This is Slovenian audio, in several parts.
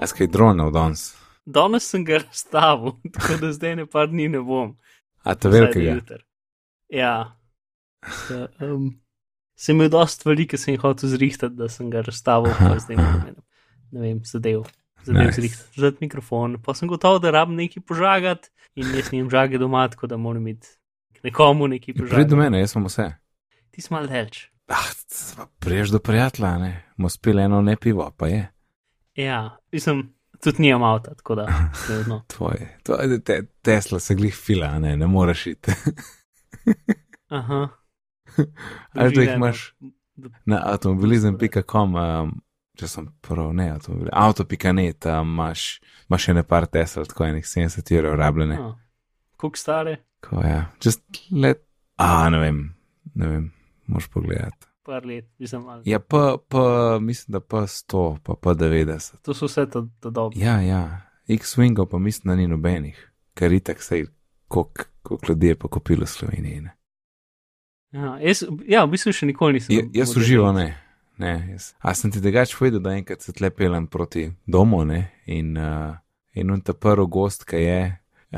A skaj dronov danes? Danes sem ga razstavil, tako da zdaj ne par dni ne bom. A to do velikega? jutra. Ja. Da, um, sem imel dosta stvari, ki sem jih hotel zrihtati, da sem ga razstavil, pa zdaj ne vem, ne vem, zadev. Zadev Nice. zrihtati, vzeti mikrofon. Pa sem gotov, da rabim nekaj požagati in jaz nimam žage doma, tako da moram imeti nekomu nekaj do požagati. mene, jaz sem vse. Ti si mal delč. Ah, priješ do prijatelja, ne? Mo spili eno ne pivo, pa je. Ja, mislim, tudi nimam avta, tako da. Tvoje. To, te, Tesla se glih fila, ne, ne moreš iti. Aha. Ali da jih imaš na automobilizem.com, um, če sem prav, ne, avtomobil, auto.net, um, imaš, imaš še ne par Tesla, tako enih 70 evrov rabljene. Ah. Koliko stare? Ko je, just let, a ne vem, ne vem, moš pogledati. Par let, mislim, malo. Ja, pa, pa mislim, da pa 100, pa pa 90. To so vse to, to dobro. Ja, ja, X-Wingov pa mislim, da ni nobenih, ker itak se je, koliko ljudi je pa kupilo v Sloveniji. Ne? Ja, jaz, ja, v bistvu še nikoli nisem. Ja, jaz X. ne. ne jaz. A sem ti drugač povedal, da enkrat se tle pelem proti domu ne? in, uh, in on ta prvi gost, ki je,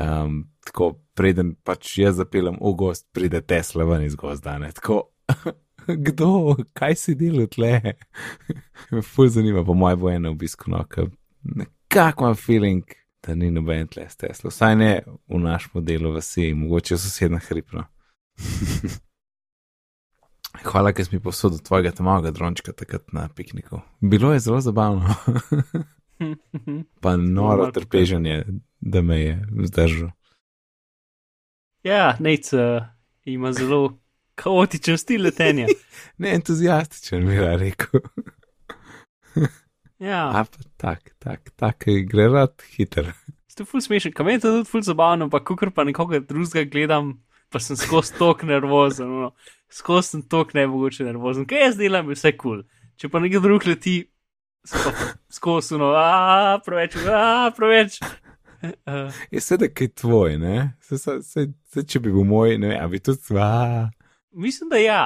um, tako preden pač jaz zapeljem v gost, pride Tesla ven iz gozda. Ne? Tako, kdo, kaj si delal tle? Ful zanima, po mojem bo eno obisko, no, nekako imam feeling, da ni noben tle s Tesla. Vsaj ne v naš modelu vasi, mogoče sosedna hripno. Hvala, ker si mi posodil tvojega tamavega drončka takrat na pikniku. Bilo je zelo zabavno, pa noro malo trpeženje, da me je zdržal. ja, nec uh, ima zelo kaotičen stil letenja. Ne entuzijastičen, bi rad rekel. Ja, A pa tak, tak, tak, gre rad hiter. ste ful smešen, kam je to tudi ful zabavno, pa kukor pa nekoga drugega gledam, pa sem skozi tok nervozen, no. skozi sem tok nemogoče nervozen. Kaj jaz delam, je vse kul. Cool. Če pa nekdo drug leti, skozi, no, a preveč, a preveč. Uh, Je sedaj kaj tvoj, ne? Se, se, se, se, če bi bil moj, ne a bi tudi sva. Mislim, da ja.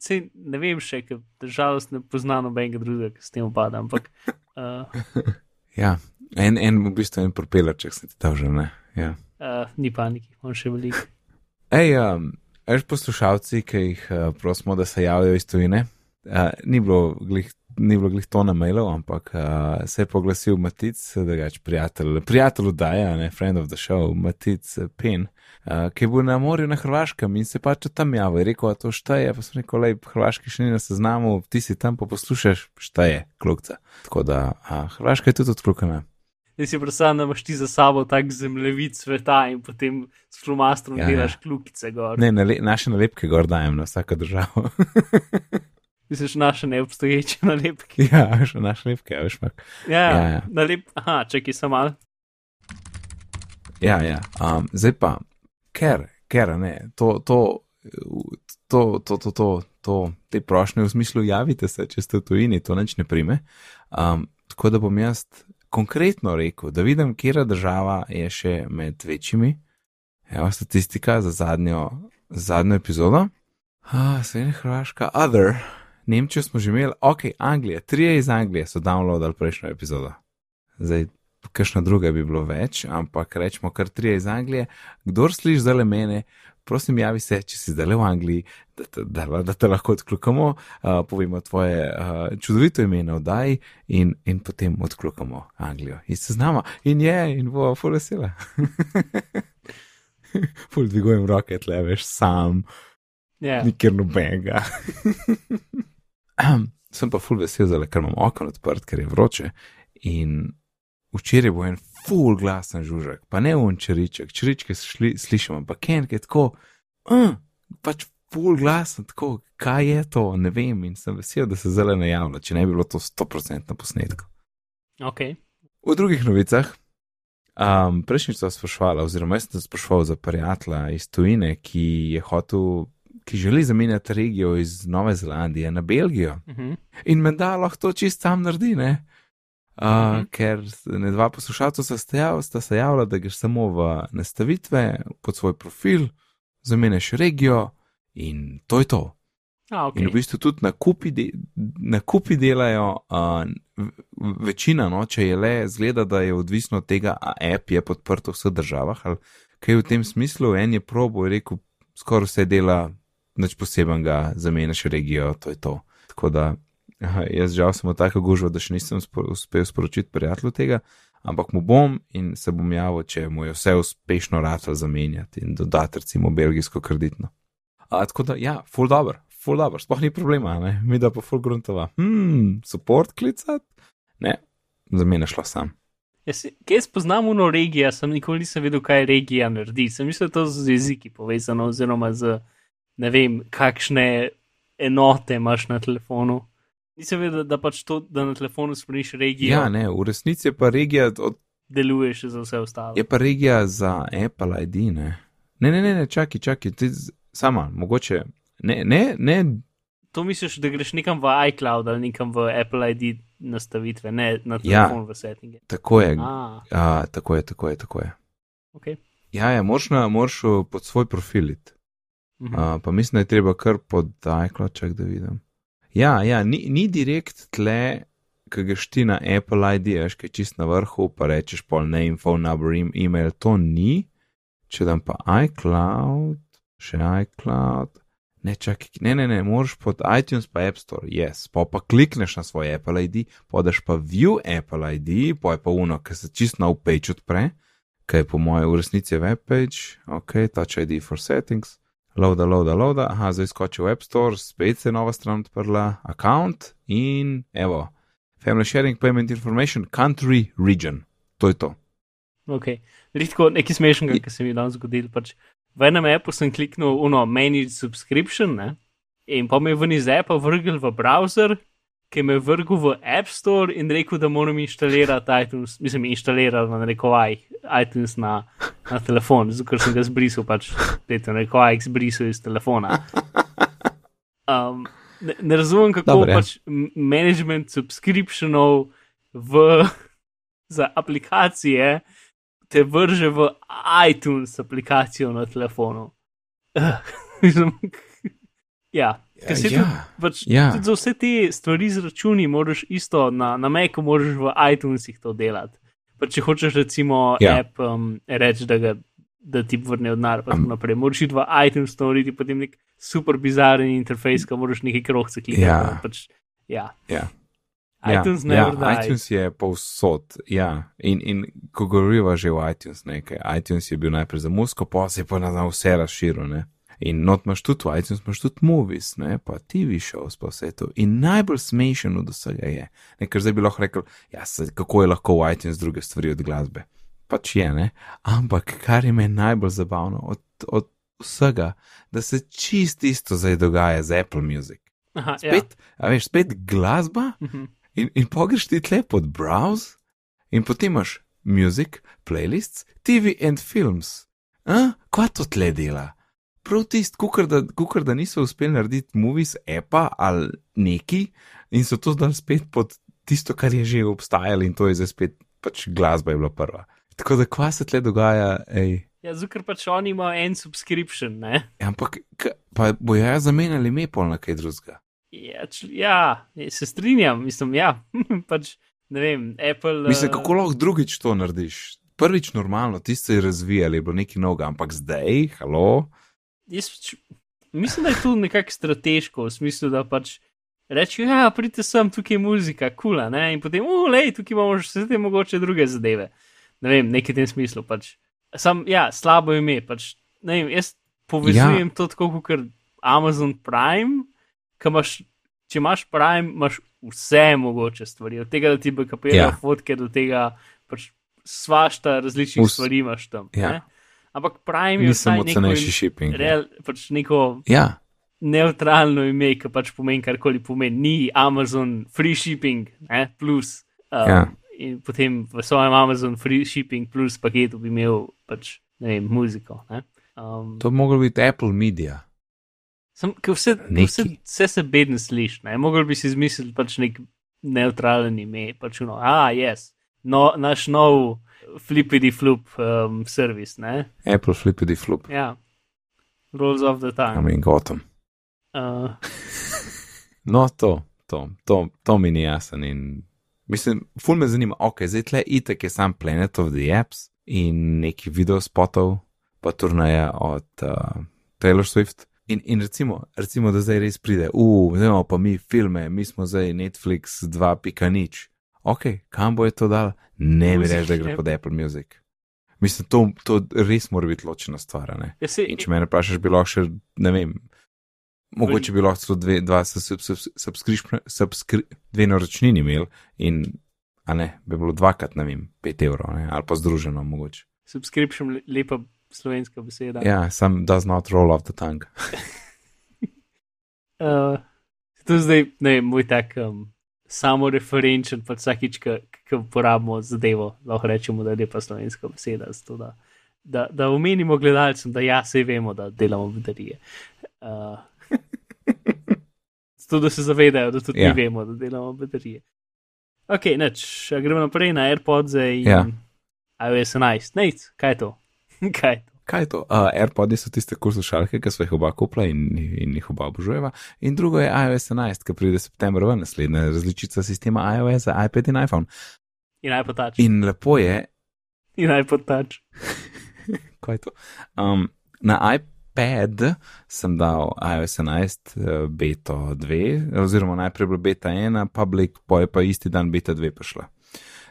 Sej, ne vem še, ker žalost ne poznam nobenega drugega, ki s tem upada, ampak uh, Ja, en, en v bistvu en propelerček sem ti dal že, ne? Ja. uh, ni paniki, imam še veliko. Ej, um, veš poslušalci, ki jih uh, prosimo, da se javijo iz tujine. Uh, ni bilo glih. Ni bilo glih to na mailov, ampak uh, se je poglasil Matic, drugač prijatelj, prijatelj oddaja, ne, friend of the show, Matic eh, Pen, uh, ki je bil na morju na Hrvaškem in se pač tam javil. Je rekel, a to šteje, pa sem rekel, lej, Hrvaški še ni na seznamu, ti si tam, pa poslušaš, šteje, klukca. Tako da, uh, Hrvaška je tudi odklukana. Zdaj si predstavljam, da imaš ti za sabo tak zemljevid sveta in potem s flomastrom Ja, ja, ja. delaš kljukice gor. Ne, nale, naše nalepke gor dajem na vsako državo. Misliš naše neobstoječe nalepke? ja, še naše nalepke, ja, veš, mak. Ja, Ja, ja, ja. ja. Nalep... Aha, čakaj samo malo. Ja, ja. Um, zdaj pa, ker, ker ne, to, to, to, to, to, to, to te prošnje v smislu javite se, če ste v tujini, to nič ne prime. Um, tako da bom jaz konkretno rekel, da vidim, kera država je še med večjimi. Evo statistika za zadnjo, za zadnjo epizodo. Ah, Slovenija, Hrvaška, Other, Nemčijo smo že imeli, ok, Anglija, trije iz Anglije so downloadali prejšnjo epizodo. Zdaj, kakšna druga bi bilo več, ampak rečemo kar trije iz Anglije. Kdor sliši zdaj mene, prosim, javi se, če si zdaj v Angliji, da te, da, da te lahko odkljukamo, uh, povemo tvoje uh, čudovito ime na oddaji in, in potem odkljukamo Anglijo. In se znamo, in je, in bo full vesela. full dvigujem roke, tle veš sam, Ja, nikjer nobenega. Sem pa full vesel, zdaj, ker imam okno odprt, ker je vroče. In včeraj bo en full glasen žužek, pa ne un čeriček, čeričke šli, slišim, ampak en, ki je tako, uh, pač full glasen, tako, kaj je to, ne vem. In sem vesel, da se zdaj ne javlja, če ne bi bilo to 100% na posnetku. ok. V drugih novicah. Um, Prejšnjič sem sprašvala, oziroma jaz sem sprašval za prijatelja iz Tujine, ki je hotel, ki želi zamenjati regijo iz Nove Zelandije na Belgijo. Uh -huh. In me da lahko to čist sam naredi, ne? Uh, uh Mhm. -huh. Ker ne dva poslušalca sta, se jav, sta se javila, da greš samo v nastavitve pod svoj profil, zamenjaš regijo in to je to. A, ok. In v bistvu tudi nakupi, de, nakupi delajo, uh, večina, no, če je le, zgleda, da je odvisno od tega, a app je podprt v vseh državah ali kaj v tem smislu. En je probo je rekel, skoraj vse dela, nič posebenega, zamenjaš regijo, to je to. Tako da jaz žal sem tako gužvo, da še nisem uspel sporočiti prijatelju tega, ampak mu bom in se bom javil, če mu je vse uspešno rado zamenjati in dodati recimo belgijsko kreditno. A, tako da, ja, full dobro, full dobro, sploh ni problema, ne? mi da pa full gruntova. Hmm, support klicat? Ne, za mene šlo sam. Jaz, jaz poznam uno regijo, sem nikoli nisem vedel, kaj regija naredi. Sem mislil, da to z jeziki povezano, oziroma z ne vem, kakšne enote imaš na telefonu. Nisem vedel, da pač to, da na telefonu spremeniš regijo, Ja, ne, v resnici je pa regija, od, deluje še za vse ostalo. je pa regija za Apple ID, ne. Ne, ne, ne, ne čakaj, čakaj, ti sama, mogoče, ne, ne, ne, To misliš, da greš nekam v iCloud ali nekam v Apple ID nastavitve, ne na Ja. telefon v settinge. tako je, A, a, tako je, tako je, tako je. ok. Ja, ja, moraš, moraš pod svoj profil iti. Mhm. Uh, pa mislim, da je treba kar pod iCloud, čak da vidim. Ja, ja, ni, ni direkt tle, ki greš ti na Apple ID, veš, ki je čist na vrhu, pa rečeš pol name, phone number, em- email, to ni. Če dam pa iCloud, še iCloud. Ne, čakaj, ne, ne, ne, moraš pod iTunes pa App Store, yes, pa pa klikneš na svoj Apple ID, podaš pa View Apple ID, pa je pa uno, ki se čist na page odpre, ki je po mojem v resnici webpage, ok, Touch ID for settings, loada, loada, loada, aha, zdaj skoči v App Store, spet se je nova stran odprla, account in evo, Family Sharing Payment Information, Country Region, to je to. Ok, redko nekaj smešnega, ki se mi je danes zgodil. Pač v enem appu sem kliknil uno Manage Subscription ne? in pa me je ven iz appa vrgel v browser, ki me je vrgel v App Store in rekel, da moram inštalirati iTunes, mislim, inštalirati na rekovaj iTunes na, na telefon, zato sem ga zbrisal, pač spet na rekovaj zbrisal iz telefona. Um, ne, ne razumem, kako Dobre. pač management subscriptionov v, za aplikacije te vrže v iTunes aplikacijo na telefonu. Ja, ker se ja. tudi, pač, ja. tudi za vse te stvari z računi moraš isto na, na Macu, moraš v iTunesih to delati. Pa če hočeš recimo Ja. app um, reči, da, ga, da ti vrne denar, pa Am- tako naprej. Moraš iti v iTunes to narediti, potem nek super bizaren interfejs, ko moraš nekaj krogce klikati. Ja. Pač, ja. Ja. iTunes ja, never ja, dies. iTunes je povsod. Ja. In, in ko govoriva že o iTunes, nekaj. iTunes je bil najprej za musko, pa se je pa na vse razširil. Ne? In not imaš tudi v iTunes, imaš tudi movies, ne? pa TV shows, pa vse to. In najbolj smešen od vsega je, ne? ker zdaj bi lahko rekel, ja, se, kako je lahko v iTunes druge stvari od glasbe. Pač je, ne? Ampak kar je meni najbolj zabavno od, od vsega, da se čist isto zdaj dogaja z Apple Music. Aha, Spet, ja. a veš, spet glasba, Ja. Mhm. In, in pogreš ti tle pod browse, in potem imaš music, playlists, TV and films. A? Kva to tle dela? Prav tisto, kukar da, kukar da niso uspeli narediti movies, epa ali neki, in so to zdaj spet pod tisto, kar je že obstajalo, in to je zdaj spet pač glasba je bila prva. Tako da kva se tle dogaja, ej. Ja, ker pač oni imajo en subscription, ne? Ampak, k- pa bojo ja zamenjali ime pol na kaj drugega. Ja, č, ja, se strinjam, mislim, ja, pač ne vem, Apple. Mislim, eh, kako lahko drugič to narediš? Prvič normalno, tisti se je razvijali, je bilo nekaj novega, ampak zdaj, halo. Jaz pač, mislim, da je to nekako strateško, v smislu, da pač rečejo, ja, pridite sem, tukaj je muzika, kula, ne, in potem, ulej, tukaj imamo še vse te mogoče druge zadeve. Ne vem, nekaj v tem smislu pač. Sam, ja, slabo ime, pač, ne vem, jaz povezujem ja. to tako kot Amazon Prime, ki imaš, če imaš Prime, imaš vse mogoče stvari, od tega, da ti backupirajo Ja. ja. fotke, do tega pač svašta različnih Vs- stvari imaš tam. Ja. ne. Ampak Prime je neko ocenejši shipping. real, pač neko Ja, neutralno ime, ki pač pomeni karkoli pomeni. Ni Amazon free shipping, ne, plus. Um, Ja. In potem v svojem Amazon free shipping plus paketu bi imel pač, ne vem, muziko. Ne. Um, to bi moglo biti Apple Media. sem, vse, vse, vse se bedno sliši, ne. Mogel bi si izmisliti pač nek neutralen ime, pač uno, a, yes, no, naš nov flippity flup um, servis, ne. Apple Flippity Flop. Ja. Rolls of the I time. mean, Gotham. Uh, No, to, to, to, to mi ni jasen. In, mislim, ful me zanima, ok, zdaj tle itek je sam Planet of the Apps in neki video spotov, pa turnaja od uh, Taylor Swift. In, in recimo, recimo, da zdaj res pride, uf, zdaj imamo pa mi filme, mi smo zdaj Netflix 2.0. Ok, kam bo je to dal? Ne mi reči, da gre pod Apple Music. Mislim, to, to res mora biti ločena stvar. Ja, se, In če me vprašaš, bi lahko še, ne vem, mogoče bi lahko celo dve, dva sub- sub- subscription- subscri- dve naročnini imel in, a ne, bi bilo dvakrat, ne vem, pet evrov, ne, ali pa združeno mogoče. subscription, le- lepa slovenska beseda. Ja, sam does not roll off the tongue. Uh, to je zdaj, ne vem, moj tak um, samo referenčen, pa vsakič, ki uporabimo zadevo, lahko rečemo, da je lepa slovenska beseda. Zato, da, da, da omenimo gledalcem, da ja, sej vemo, da delamo baterije. Uh, zato, da se zavedajo, da tudi Ja. mi vemo, da delamo baterije. Ok, neč, gremo naprej na AirPods in Ja. iOS 11. Nec, kaj je to? kaj? Kaj je to? Uh, AirPods so tiste kursušalke, ki smo jih oba kupila in, in jih oba obožujeva. In drugo je iOS 11, ki pride septembra v naslednja različica sistema iOS za iPad in iPhone. In iPod Touch. In lepo je, In iPod Touch. kaj je to? Um, na iPad sem dal iOS 11 eh, beta 2, oziroma najprej bilo beta 1, public, pa je pa isti dan beta 2 prišla.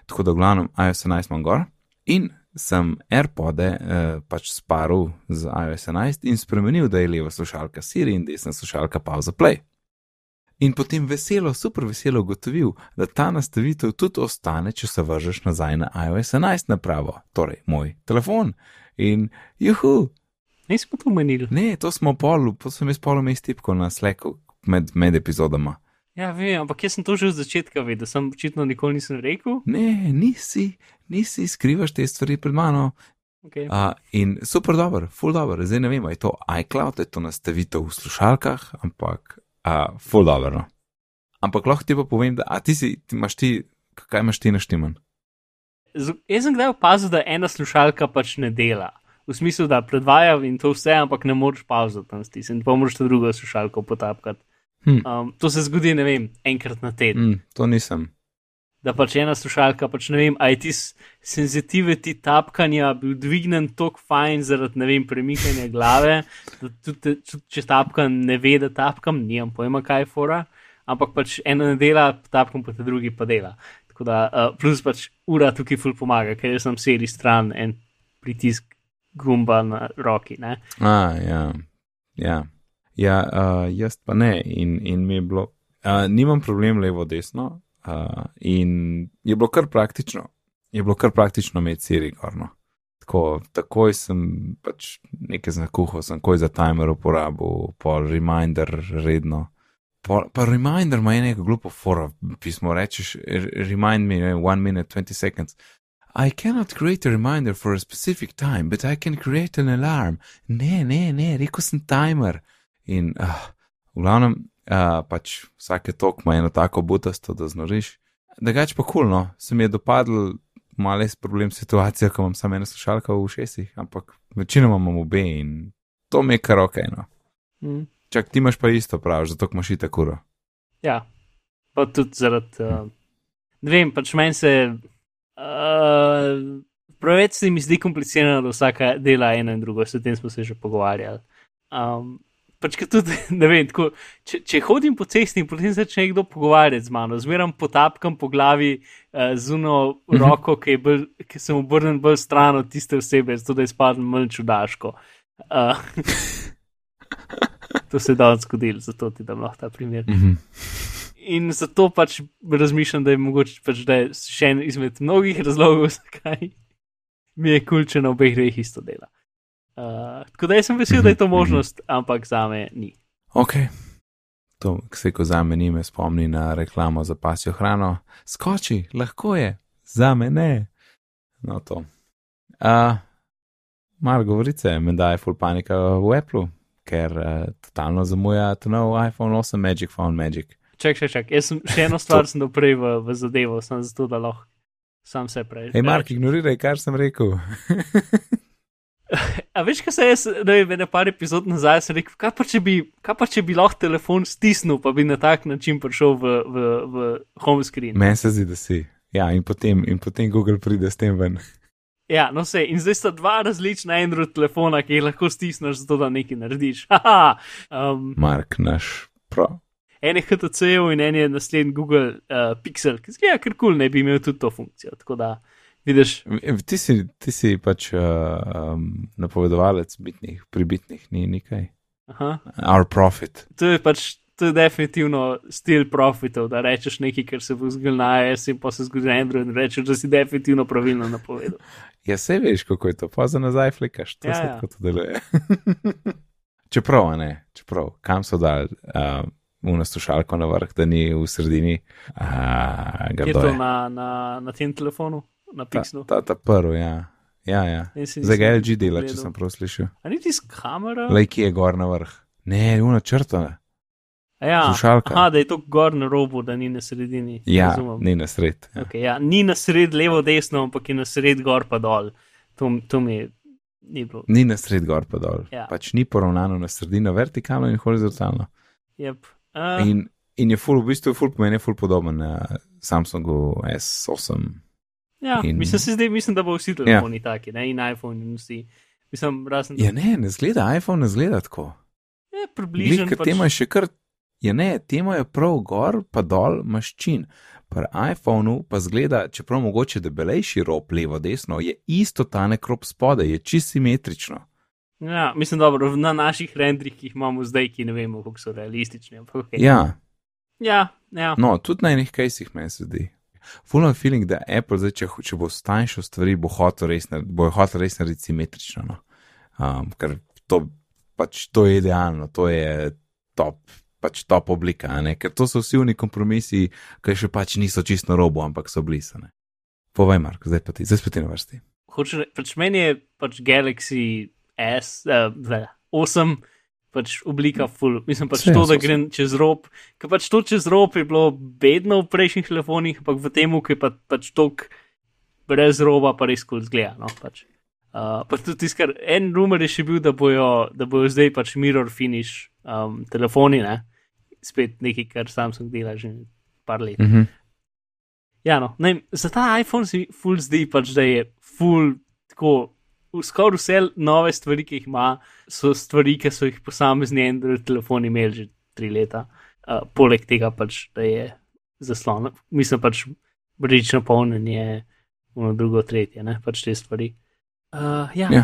Tako da v glavnem iOS 11 imam gor in sem AirPode eh, pač sparil z iOS 11 in spremenil, da je leva slušalka Siri in desna slušalka pauza play. In potem veselo, super veselo ugotovil, da ta nastavitev tudi ostane, če se vržeš nazaj na iOS 11 napravo, torej moj telefon. In juhu, Nismo to omenili. ne, to smo pol, pa sem jaz pol umest tipko na Slacku med, med epizodama. Ja, vem, ampak jaz sem to že od začetka vedel, sem očitno nikoli nisem rekel. Ne, nisi, nisi, skrivaš te stvari pred mano. Okay. Uh, in super dober, full dober, zdaj ne vem, je to iCloud, je to nastavitev v slušalkah, ampak uh, full dobro. No. Ampak lahko ti pa povem, da a ti si, ti imaš ti, kaj imaš ti naštiman? Z, jaz sem kdaj opazil, da ena slušalka pač ne dela. V smislu, da predvaja in to vse, ampak ne moreš pauzati tam stisniti, pa moraš to drugo slušalko potapkati. Hm. Um, to se zgodi, ne vem, enkrat na teden. Mm, to nisem. Da pač ena slušalka, pač ne vem, aj ti senzitiviti tapkanja bil dvignen tako fajn zaradi, ne vem, premikanja glave, da tudi, tudi če tapkam, ne ve, da tapkam, nimam pojma, kaj je fora, ampak pač ena ne dela, tapkam pa te drugi pa dela. Tako da, uh, plus pač ura tukaj ful pomaga, ker jaz sem sedi stran en pritisk gumba na roki. Ne? A, ja, ja. ja uh, jaz pa ne, in, in mi je bilo, uh, nimam problem levo, desno, uh, in je bilo kar praktično, je bilo kar praktično imeti Siri gorno. Tako, takoj sem pač nekaj znakuhal, sem koj za timer uporabil, pol reminder redno. Pol, pa reminder ima enega glupo fora, pismo rečeš, remind me, ne, one minute, 20 seconds. I cannot create a reminder for a specific time, but I can create an alarm. Ne, ne, ne, rekel sem timer. In uh, v glavnem, uh, pač vsake tok ima eno tako butasto, da znoriš. Drugač pa kulno, se mi je dopadlo, malo je problem situacija, ko imam samo eno slušalko v ušesih, ampak večinoma imam obe in to mi je kar ok. No. Mm. Čak ti imaš pa isto prav, zato imaš ita kuro. Ja, pa tudi zaradi. Uh, ne vem, pač meni se. Uh, preveč se mi zdi komplicirano, da vsaka dela eno in drugo, s tem smo se že pogovarjali. Um, pač tudi, ne vem, tako, če, če hodim po cesti in potem začne nekdo pogovarjati z mano, zmeram potapkam po glavi uh, z uno roko, ki, bolj, ki sem obrnen bolj stran od tiste osebe, zato da izpadem manj čudaško. Uh, to se je danes zgodilo, zato ti dam lahko ta primer. Mhm. In zato pač razmišljam, da je mogoče pač, da je še en izmed mnogih razlogov, zakaj mi je kul, če na obeh dveh isto dela. Uh, tako da jaz sem vesel, da je to možnost, ampak za me ni. Ok. To, se ko za me ni, me spomni na reklamo za pasjo hrano. Skoči, lahko je, za me ne. No, to. Uh, Mar govorice, me da je full panika v Apple, ker uh, totalno zamuja to nov iPhone 8 Magic Phone Magic. Čak, čak, čak. Jaz sem še eno stvar sem dal prej v, v zadevo, sem zato, da lahko sam se prej. Hej, Mark, ignoriraj, kar sem rekel. a veš, kaj se jaz, ne vem, ene par epizod nazaj sem rekel, kaj pa bi, kaj pa če bi lahko telefon stisnil, pa bi na tak način prišel v, v, v home screen. Meni se zdi, da si. Ja, in potem, in potem Google pride s tem ven. Ja, no se, in zdaj sta dva različna Android telefona, ki jih lahko stisneš, zato da nekaj narediš. Haha, um, Mark, naš prav. en je HTC-ov in en je naslednji Google uh, Pixel, ki zgleda kar kul, ne bi imel tudi to funkcijo. Tako da, vidiš, Ti si, ti si pač uh, um, napovedovalec bitnih, pribitnih, ni nekaj. aha, Our profit. to je pač. To je definitivno stil profitov, da rečeš nekaj, kar se bo zgodilo na iOS in pa se zgodi na Android in rečeš, da si definitivno pravilno napovedal. Ja, se veš, kako je to, pa za nazaj flikaš, to Ja, se ja. tako to deluje. čeprav, a ne, čeprav, kam so dali uh, uno slušalko na vrh, da ni v sredini, Kje je to na, na, na tem telefonu, na Ta, Pixelu? ta, ta prvi, ja. Ja, ja. In si Zdaj ga nisem LG dela, če sem prav slišal. A ni ti s kamero? Lej, ki je gor na vrh. Ne, uno črto, Ja, slušalka. aha, da je to gor na robu, da ni na sredini. Ja, Razumem. ni na sred. Ja. Okay, ja. Ni na sred, levo, desno, ampak je na sred, gor pa dol. To, to mi je ni bilo. Ni na sred gor pa dol. Ja. Pač ni poravnano na sredino, vertikalno in horizontalno. Yep. Uh, In, in je full, v bistvu, full pomeni, full podoben na Samsungu S8. Ja, in- mislim, zdaj, mislim, da bo vsi telefoni ja. taki, ne? in iPhone in vsi. Mislim, razen Ja, ne, ne zgleda, iPhone ne zgleda tako. je Glej, približen. ker Pač, tema je še kar, ja ne, tema je prav gor, pa dol maščin. Pri iPhonu pa zgleda, čeprav mogoče debelejši rob levo, desno, je isto tanek rob spodaj, je čist simetrično. ja, mislim, dobro, na naših rendrih, ki jih imamo zdaj, ki ne vemo, kako so realistični. Ampak, okay. Ja, ja, ja. no, tudi na enih kajsih meni se zdi. Full feeling, da Apple zdaj, če, če bo stanjšal stvari, bo hotel res, bo hotel res narediti simetrično. No. Um, ker to, pač, to je idealno, to je top, pač top oblika, ne? ker to so vsi oni kompromisi, ki še pač niso čisto na robu, ampak so blisane. Povej, Mark, zdaj pa ti, zdaj spet na vrsti. Hoče, re- pač meni je pač Galaxy S, uh, 8, pač oblika full. Mislim pač Saj, to, jaz da grem čez rob. Ker pač to čez rob je bilo bedno v prejšnjih telefonih, ampak v tem, ki pa, pač tok brez roba, pa res kul zgleda. No, pač. Uh, pa tudi tisto, kar en rumor je še bil, da bojo, da bojo zdaj pač mirror finish um, telefoni, ne? spet nekaj, kar Samsung dela že par let. Mhm. Ja, no, ne, za ta iPhone se mi ful zdi pač, da je ful tako. Skoraj vse nove stvari, ki jih ima, so stvari, ki so jih posamezni Android telefoni imeli že tri leta. Uh, poleg tega pač, da je zaslon, mislim pač, brično polnjenje, ono drugo, tretje, ne pač te stvari. Uh, ja. Ja.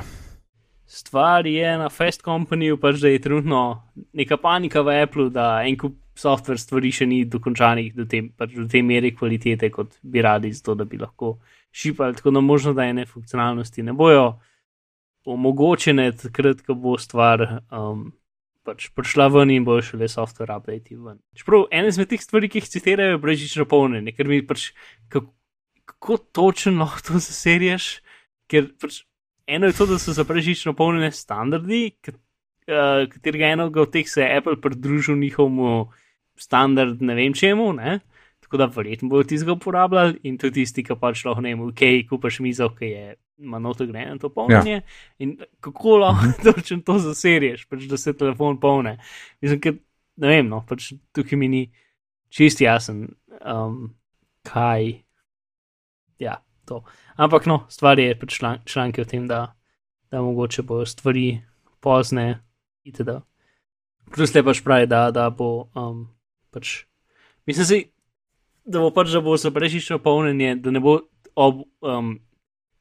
Stvar je na Fast Companyju, pač, da je trenutno neka panika v Applu, da en kup software stvari še ni dokončanih do te, pač do te mere kvalitete, kot bi radi, zato da bi lahko šipali. Tako da možno, da ene funkcionalnosti ne bojo omogočene, takrat, ko bo stvar um, pač prišla ven in bojo šele software update ven. Čeprav ena izmed teh stvari, ki jih citirajo, je brežično polnjenje, ker mi pač kako, kako točno lahko to zaseriš, ker pač eno je to, da so za brežično polnjene standardi, kat, uh, katerega enega od teh se je Apple pridružil njihovemu standard, ne vem čemu, ne. Tako da verjetno bodo tistega uporabljali in to je tisti, ki pač lahko ne vem, ok, kupaš mizo, ki je ima notograjeno to polnjenje. Ja. In kako lahko točno to zaserješ, pač, da se telefon polne. Mislim, ker ne vem, no, pač tukaj mi ni čist jasen, um, kaj. Ja, to. Ampak no, stvar je pač član, članki o tem, da, da mogoče bojo stvari pozne, itd. Plus le pač pravi, da, da bo um, pač. Mislim si, da bo pač, da bo za brežično polnjenje, da ne bo ob. Um,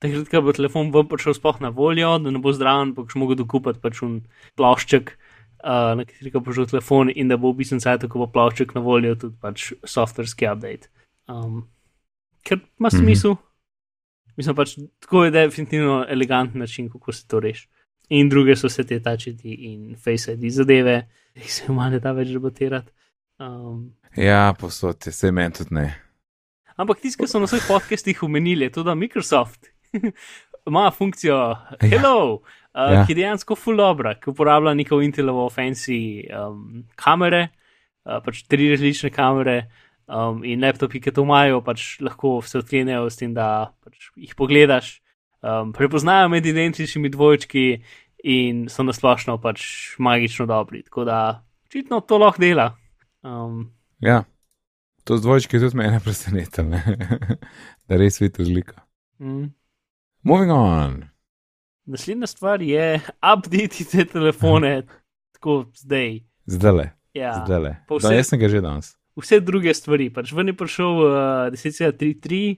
Takrat, ko bo telefon ven prišel sploh na voljo, da ne bo zdraven, pa boš mogel dokupiti pač un plošček, uh, na katerega bo šel telefon, in da bo v bistvu sajtu, ko bo plošček na voljo, tudi pač softverski update. Um, ker ima Mhm. smisel. Mm -hmm. Mislim pač, tako je definitivno elegantni način, kako se to reši. In druge so se te tačiti in face ID zadeve, ki se jim malo ne da več debatirati. Um, Ja, posod je, se meni tudi ne. Ampak tisti, ki so na svojih podcastih omenili, je to, da Microsoft ima funkcijo Hello, ja. uh, Ja. ki je dejansko full dobra, ki uporablja neko Intelovo fancy um, kamere, uh, pač tri različne kamere. Um, in laptopi, ki to imajo, pač lahko se odklenejo s tem, da pač jih pogledaš. Um, prepoznajo med identičnimi dvojčki in so nasplošno pač magično dobri. Tako da očitno to lahko dela. Um, Ja, to z dvojčki tudi mene preseneča, da res vidi razliko. mm. Moving on. Naslednja stvar je, update te telefone, tako zdaj. Zdaj le, Ja. zdaj le. pa Da, vse- jaz sem ga že danes. vse druge stvari. Pač ven je prišel uh, 10.3.3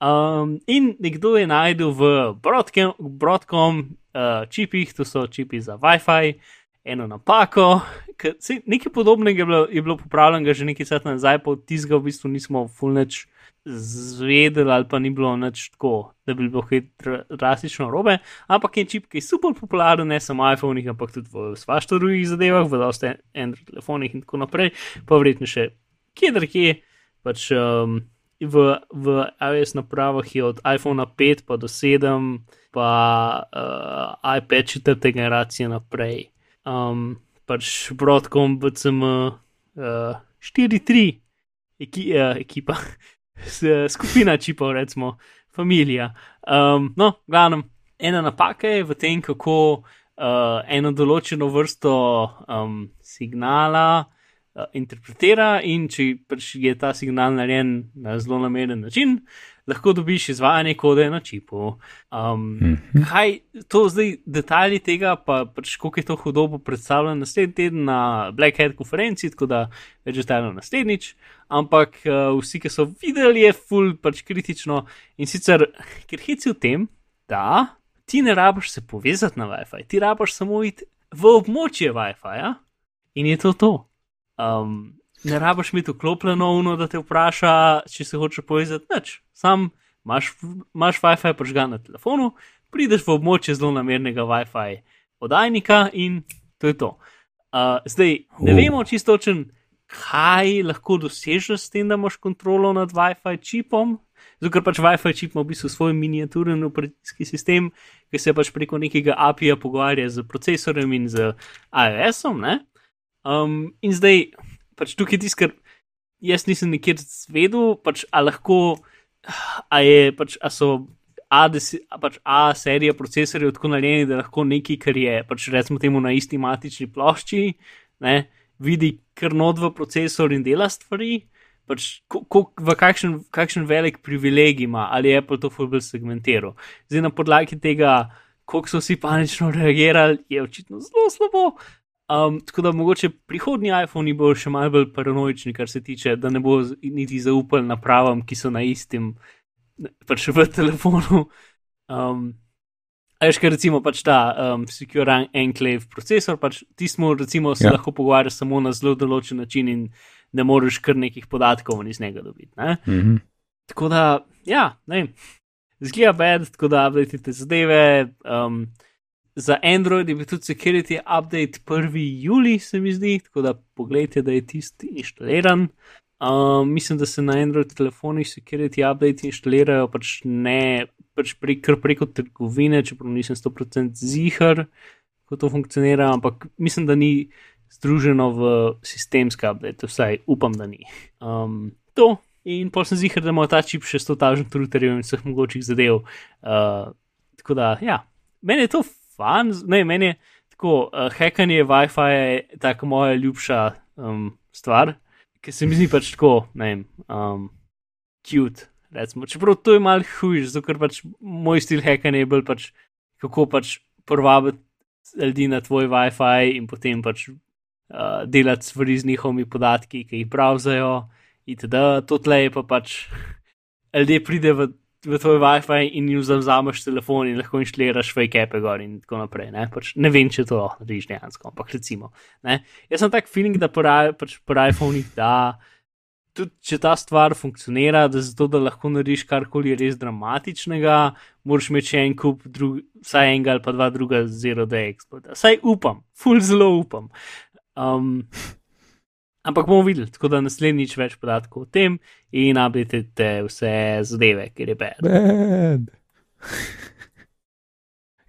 um, in nekdo je najdel v Broadcom, Broadcom uh, čipih, to so čipi za WiFi, eno napako. Ke- saj Nekaj podobnega je bilo, je bilo popravljenega že nekaj časa nazaj, pa od tistega v bistvu nismo fulneč zvedeli ali pa ni bilo nič tako, da bi bilo drastično robe. Ampak je čip, ki je super popularen, ne samo v iPhonih, ampak tudi v svašta drugih zadevah, v dosta Android telefonih in tako naprej, pa verjetno še kje drugje. Pač, um, v, v iOS napravah je od iPhone 5 pa do 7, pa uh, iPad četrte generacije naprej. Um, pač Broadcom, BCM uh, 4.3, eki, uh, ekipa, s- skupina čipov, recimo, familija. Um, no, glavno, ena napaka je v tem, kako uh, eno določeno vrsto um, signala uh, interpretira, in če pač je ta signal narejen na zelo nameren način, lahko dobiš izvajanje kode na čipu. Um, Mhm. kaj to zdaj, detajli tega, pa pač koliko je to hudo, bo predstavljeno naslednji teden na Black Hat konferenci, tako da več detajlov naslednjič. Ampak uh, vsi, ki so videli, je full pač kritično in sicer, ker hici v tem, da ti ne rabiš se povezati na WiFi, ti rabiš samo iti v območje WiFi-ja in je to to. Um, ne rabiš imeti vklopljeno uno, da te vpraša, če se hočeš povezati, nič. Sam imaš, imaš WiFi prižgan na telefonu, prideš v območje zelo namernega WiFi oddajnika in to je to. Uh, zdaj, ne Uh. vemo čisto točen, kaj lahko dosežeš s tem, da imaš kontrolo nad WiFi čipom. Zato, ker pač WiFi čip ima v bistvu svoj miniaturen operacijski sistem, ki se pač preko nekega API-ja pogovarja z procesorjem in z iOS-om. Um, in zdaj, pač tukaj tisto, kar jaz nisem nikjer zvedel, pač a lahko, a je pač, a so A, desi, a pač A serija procesorjev tako narejeni, da lahko nekaj, kar je pač recimo temu na isti matični plošči, ne, vidi kar not v procesor in dela stvari. Pač, ko, ko, kakšen, kakšen velik privilegij ima, ali je Apple to fulbel segmentiral. Zdaj na podlagi tega, koliko so vsi panično reagirali, je očitno zelo slabo. Um, tako da mogoče prihodnji iPhone bo še malo bolj paranoični, kar se tiče, da ne bo niti zaupal napravam, ki so na istem, pač v telefonu. Um, a veš, ker recimo pač ta um, Secure En- Enclave procesor, pač ti smo recimo se Ja. lahko pogovarjali samo na zelo določen način in ne moreš kar nekih podatkov iz njega dobiti. Ne? Mhm. Tako da, ja, ne vem, zgleda bed, tako da updatete zadeve. Um, za Android je bil tudi security update 1. juli, se mi zdi, tako da pogledajte, da je tisti inštaliran. Um, mislim, da se na Android telefonih security update inštalirajo pač ne pač prek, kar preko trgovine, čeprav nisem 100% zihar, kako to funkcionira, ampak mislim, da ni združeno v sistemske update, vsaj upam, da ni. Um, to. In pa sem zihar, da ima ta čip še 100 tažnih routerjev in vseh mogočih zadev. Uh, tako da, ja, meni je to fan, z- ne, meni je tako, uh, hekanje Wi-Fi je tako moja ljubša um, stvar, ki se mi zdi pač tako, ne vem, um, cute. Recimo. Čeprav to je mal hujš, zato ker pač moj stil hekanja je bolj pač, kako pač privabiti ljudi na tvoj Wi-Fi in potem pač uh, delati stvari z njihovimi podatki, ki jih browsajo. Itd. To tle je pa pač, ljudje pride v, v tvoj WiFi in jim zavzameš telefon in lahko inštaliraš fake appe gor in tako naprej. Ne, pač, ne vem, če to narediš dejansko, ampak recimo. Ne. Jaz sem tak feeling, da pri pač, iPhonih da. Tudi če ta stvar funkcionira, da zato, da lahko narediš karkoli res dramatičnega, moraš imeti še en kup, drug, vsaj enega ali pa dva druga zero day exploita. Saj upam, full zelo upam. Um, ampak bomo videli, tako da naslednjič več podatkov o tem in updatete vse zadeve, ker je bed. Bad.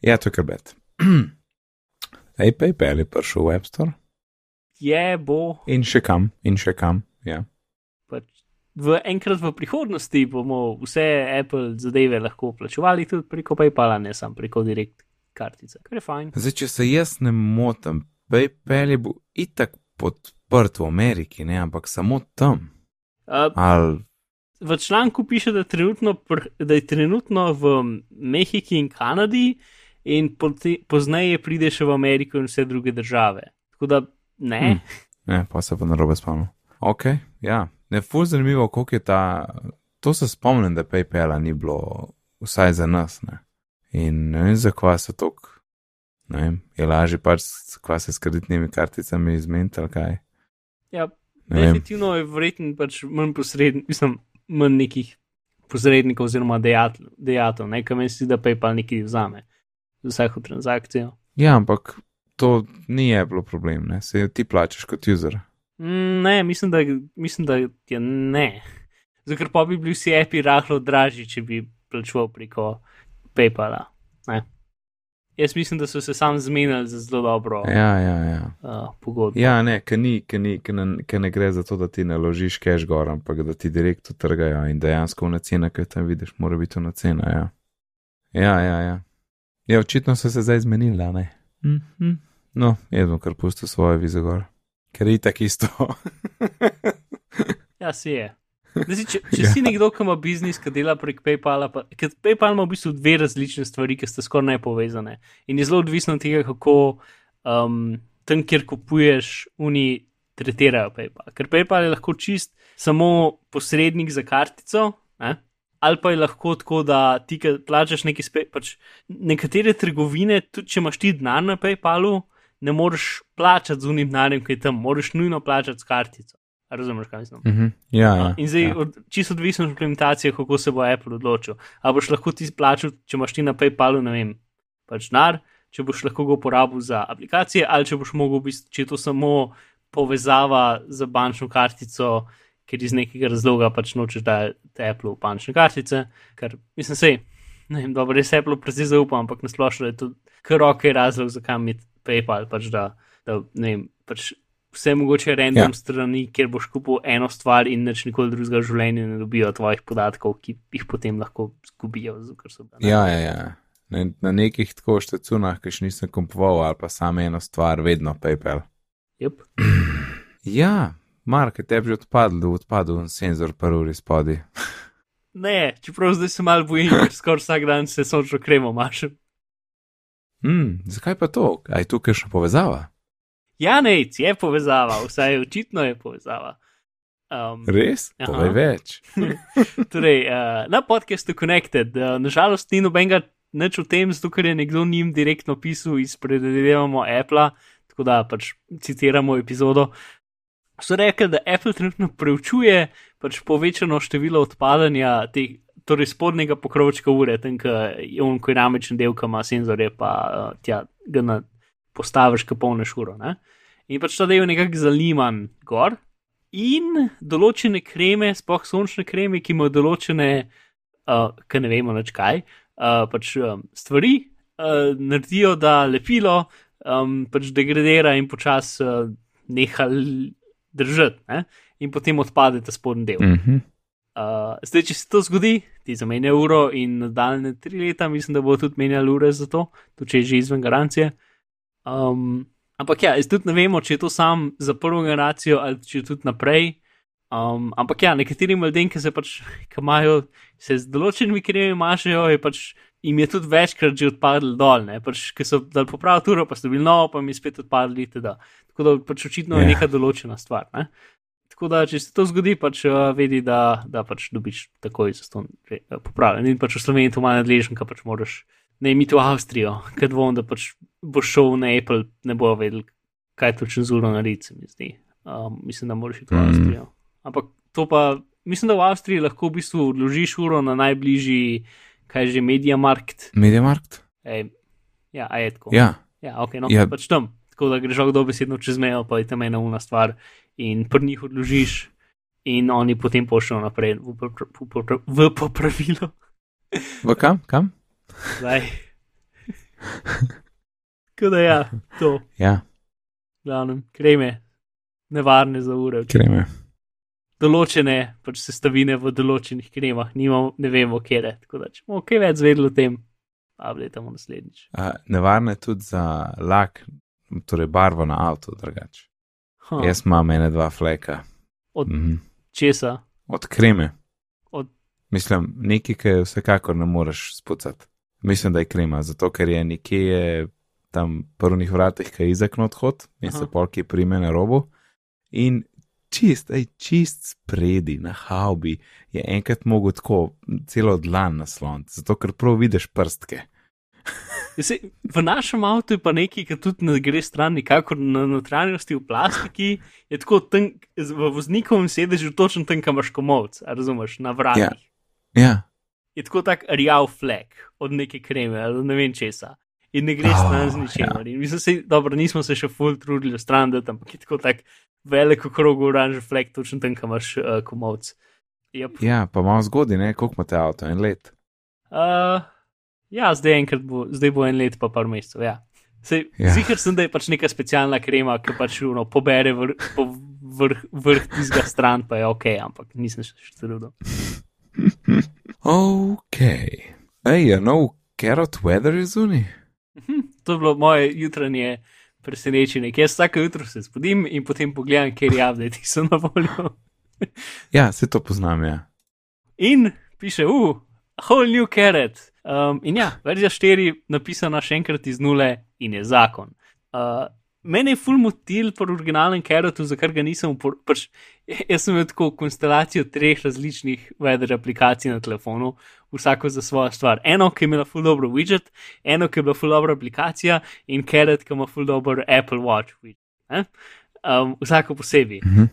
ja, to je kar bed. Ej, PayPal je prišel v App Store Je bo in še kam, in še kam. Ja. pač v enkrat v prihodnosti bomo vse Apple zadeve lahko plačevali tudi preko PayPala, ne samo preko direkt kartice, kar je fajn. Zdaj, če se jaz ne motim, PayPal je bil itak podprt v Ameriki, ne, ampak samo tam. Uh, Ali, v članku piše, da, trenutno pr, da je trenutno v Mehiki in Kanadi, in pote, pozneje pride še v Ameriko in vse druge države. Tako da ne. Hm. ne, pa se pa narobe spomnim. Ok, ja, ne, fuz zanimivo, koliko je ta. To se spomnim, da PayPala ni bilo vsaj za nas. Ne. In ne vem, zakaj se tok. Ne vem, je lažje pač, kva se s kreditnimi karticami izmeniti ali kaj. Ja, Ne vem. definitivno je verjetno pač manj posrednikov, mislim, manj nekih posrednikov oziroma dejat- dejatov, ne, kam misli, da PayPal nekaj vzame za vsako transakcijo. Ja, ampak to ni bilo problem, ne, se ti plačaš kot user. Mm, Ne, mislim, da, mislim, da je ne. Ker pa bi bili vsi api rahlo dražji, če bi plačeval preko PayPala. Ne. Jaz mislim, da so se sam zmenili za zelo dobro ja. Ja, ja, uh, pogodbo. Ja, ne, ker ni, ker ni, ker ne, ker ne gre za to, da ti naložiš cash gor, ampak da ti direkt utrgajo in dejansko na cena, ki jo tam vidiš, mora biti na cena. Ja, ja, ja. Ja, ja očitno so se zdaj zmenili, ne. Mm -hmm. No, jaz bom kar pustil svoje vize gor, ker je tako isto. Ja, si je. Zdaj, če če ja. si nekdo, ki ima biznis, ki dela prek PayPala, pa, ker PayPal ima v bistvu dve različne stvari, ki sta skoraj nepovezane. In je zelo odvisno od tega, kako um, tam, kjer kupuješ, oni tretirajo PayPal. Ker PayPal je lahko čist samo posrednik za kartico, ne? ali pa je lahko tako, da ti, plačaš neki spet, pač nekatere trgovine, tudi če imaš ti denar na PayPalu, ne moreš plačati z unim denarjem, ki je tam, moraš nujno plačati s kartico. Razumeš, kaj mislim? Mm -hmm. Ja, ja. In zdaj, ja. ja. čisto odvisno od implementacije, kako se bo Apple odločil. Ali boš lahko ti plačal, če imaš ti na PayPalu, ne vem, pač denar, če boš lahko ga uporabil za aplikacije, ali če boš mogel, v bistvu, če je to samo povezava z bančno kartico, ker iz nekega razloga pač nočeš dati Apple bančne kartice, ker mislim, sej, ne vem, dobro, res Apple precej zaupam, ampak nasplošno je to kar ok razlog, zakaj mi PayPal pač da, da ne vem, pač vse mogoče random Ja. strani, kjer boš kupil eno stvar in nič nikoli drugega v življenju ne dobijo tvojih podatkov, ki jih potem lahko zgubijo, ja, ja, ja. Na, na nekih tako štecunah, ki še nisem kupoval, ali pa samo eno stvar, vedno PayPal. Yep. Ja, Mark, je tebi že odpadel, odpadel en senzor prvi spodaj. Ne, čeprav zdaj se malo bojim, ker skoraj vsak dan se sončno kremo mašem. Hmm, zakaj pa to? A je tu kakšna povezava? Ja, nec, je povezava, vsaj očitno je povezava. Um, Res? Povej več. torej, uh, na podkastu Connected, uh, nažalost, ni nobenega nič o tem, zato ker je nekdo njim direktno pisal iz predvidevamo Apple, tako da pač citiramo epizodo. So rekli, da Apple trenutno preučuje pač povečano število odpadanja teh, torej spodnjega pokrovčka ure, tam, ko je on, ko je namečen del, ki ima senzorje, pa uh, tja ga na, postaviš, ko polneš uro. Ne? In pač ta del je nekako zaliman gor. In določene kreme, sploh sončne kreme, ki imajo določene, uh, ki ne vemo več kaj, uh, pač um, stvari, uh, naredijo, da lepilo um, pač degradira in počasi uh, neha držati, ne? in potem odpade ta spodnji del. Mm. Mhm. Uh, zdaj, če se to zgodi, ti zamenja uro in nadaljne tri leta, mislim, da bo tudi menjal ure za to, tudi če je že izven garancije. Um, ampak ja, jaz tudi ne vemo, če je to sam za prvo generacijo ali če je tudi naprej. Um, ampak ja, nekaterim ljudem, ki se pač, ki imajo, se z določenimi kremi mašajo, je pač jim je tudi večkrat že odpadli dol, ne, pač, ki so dal popraviti uro, pa so bili novo, pa jim je spet odpadli, teda. Tako da pač očitno je Ja. neka določena stvar. Ne. Tako da, če se to zgodi, pač uh, vedi, da, da pač dobiš takoj za to uh, popravljen. In pač v Sloveniji to ima nadležen, ka pač moraš ne imeti v Avstrijo, ker dvom, da pač boš šel na Apple, ne bo vedel, kaj točno z uro narediti, se mi zdi. Um, mislim, da moraš iti v Mhm. Avstrijo. Ampak to pa, mislim, da v Avstriji lahko v bistvu odložiš uro na najbližji, kaj že, Mediamarkt. Mediamarkt? Ej, ja, a je tako. Ja, Ja, ok, no, Ja. pač tam. Tako da greš lahko dobesedno čez mejo, pa je tam ena una stvar in pri njih odložiš, in oni potem pošljajo naprej v, v, popra- v popravilo. v kam? kam? Zdaj. Tako da ja, to, Ja, glavnem, kreme, nevarne za ure. kreme. Določene pač sestavine v določenih kremah, nimamo, ne vemo, kje je. Tako da, če bomo kaj več zvedeli o tem, updatemo naslednjič. Nevarno je tudi za lak, torej barvo na avtu, drugače. Huh. Jaz imam ene dva fleka. Od- mhm. Česa? Od kreme. Od- Mislim, nekaj, ki vsekakor ne moreš spucati. Mislim, da je krema, zato ker je nekje tam prvih vratih, ki je izakno odhod in Aha. se polki prime na robu. In čist, ej, čist spredi na haubi je enkrat mogel tako celo dlan nasloniti, zato ker prav vidiš prstke. Se, v našem avtu je pa nekaj, ki tudi ne gre stran, nikakor na notranjosti v plastiki, je tako tank, v voznikovem sedežu točno tam, kam imaš komovc, razumeš, na vratih. Ja, Je tako tak rjav flek od neke kreme ali ne vem česa. In ne gre Oh, stran z ničemer. In Mislim, se, dobro, nismo se še full trudili stran, da tam je tako tak velik krog oranž flek, točno tam, kam imaš uh, komovc. Yep. ja, pa malo zgodi, ne, koliko imate avto, en let. Uh, ja, zdaj, enkrat bo, zdaj bo en let, pa par mesecev. Ja. Sej, Ja. ja. Zihar sem, da je pač neka specialna krema, ki pač uno, pobere vr, po vrh, vrh tistega stran, pa je ok, ampak nisem še trudil. Ok. Ej, je nov carrot weather je zunaj? Hm, to je bilo moje jutranje presenečenje. ker Jaz vsako jutro se zbudim in potem pogledam, kje je update, ki so na voljo. Ja, se to poznam, ja. In piše, uh, whole new carrot. Um, in ja, verzija 4, napisana še enkrat iz nule in je zakon. Uh, mene je full motil po originalnem carrotu, za kar ga nisem uporabljal. Pač, jaz sem imel tako konstelacijo treh različnih weather aplikacij na telefonu, vsako za svojo stvar. Eno, ki je imela full dobro widget, eno, ki je bila full dobra aplikacija in carrot, ki ima full dobro Apple Watch widget. ne. Um, vsako posebej. Mhm.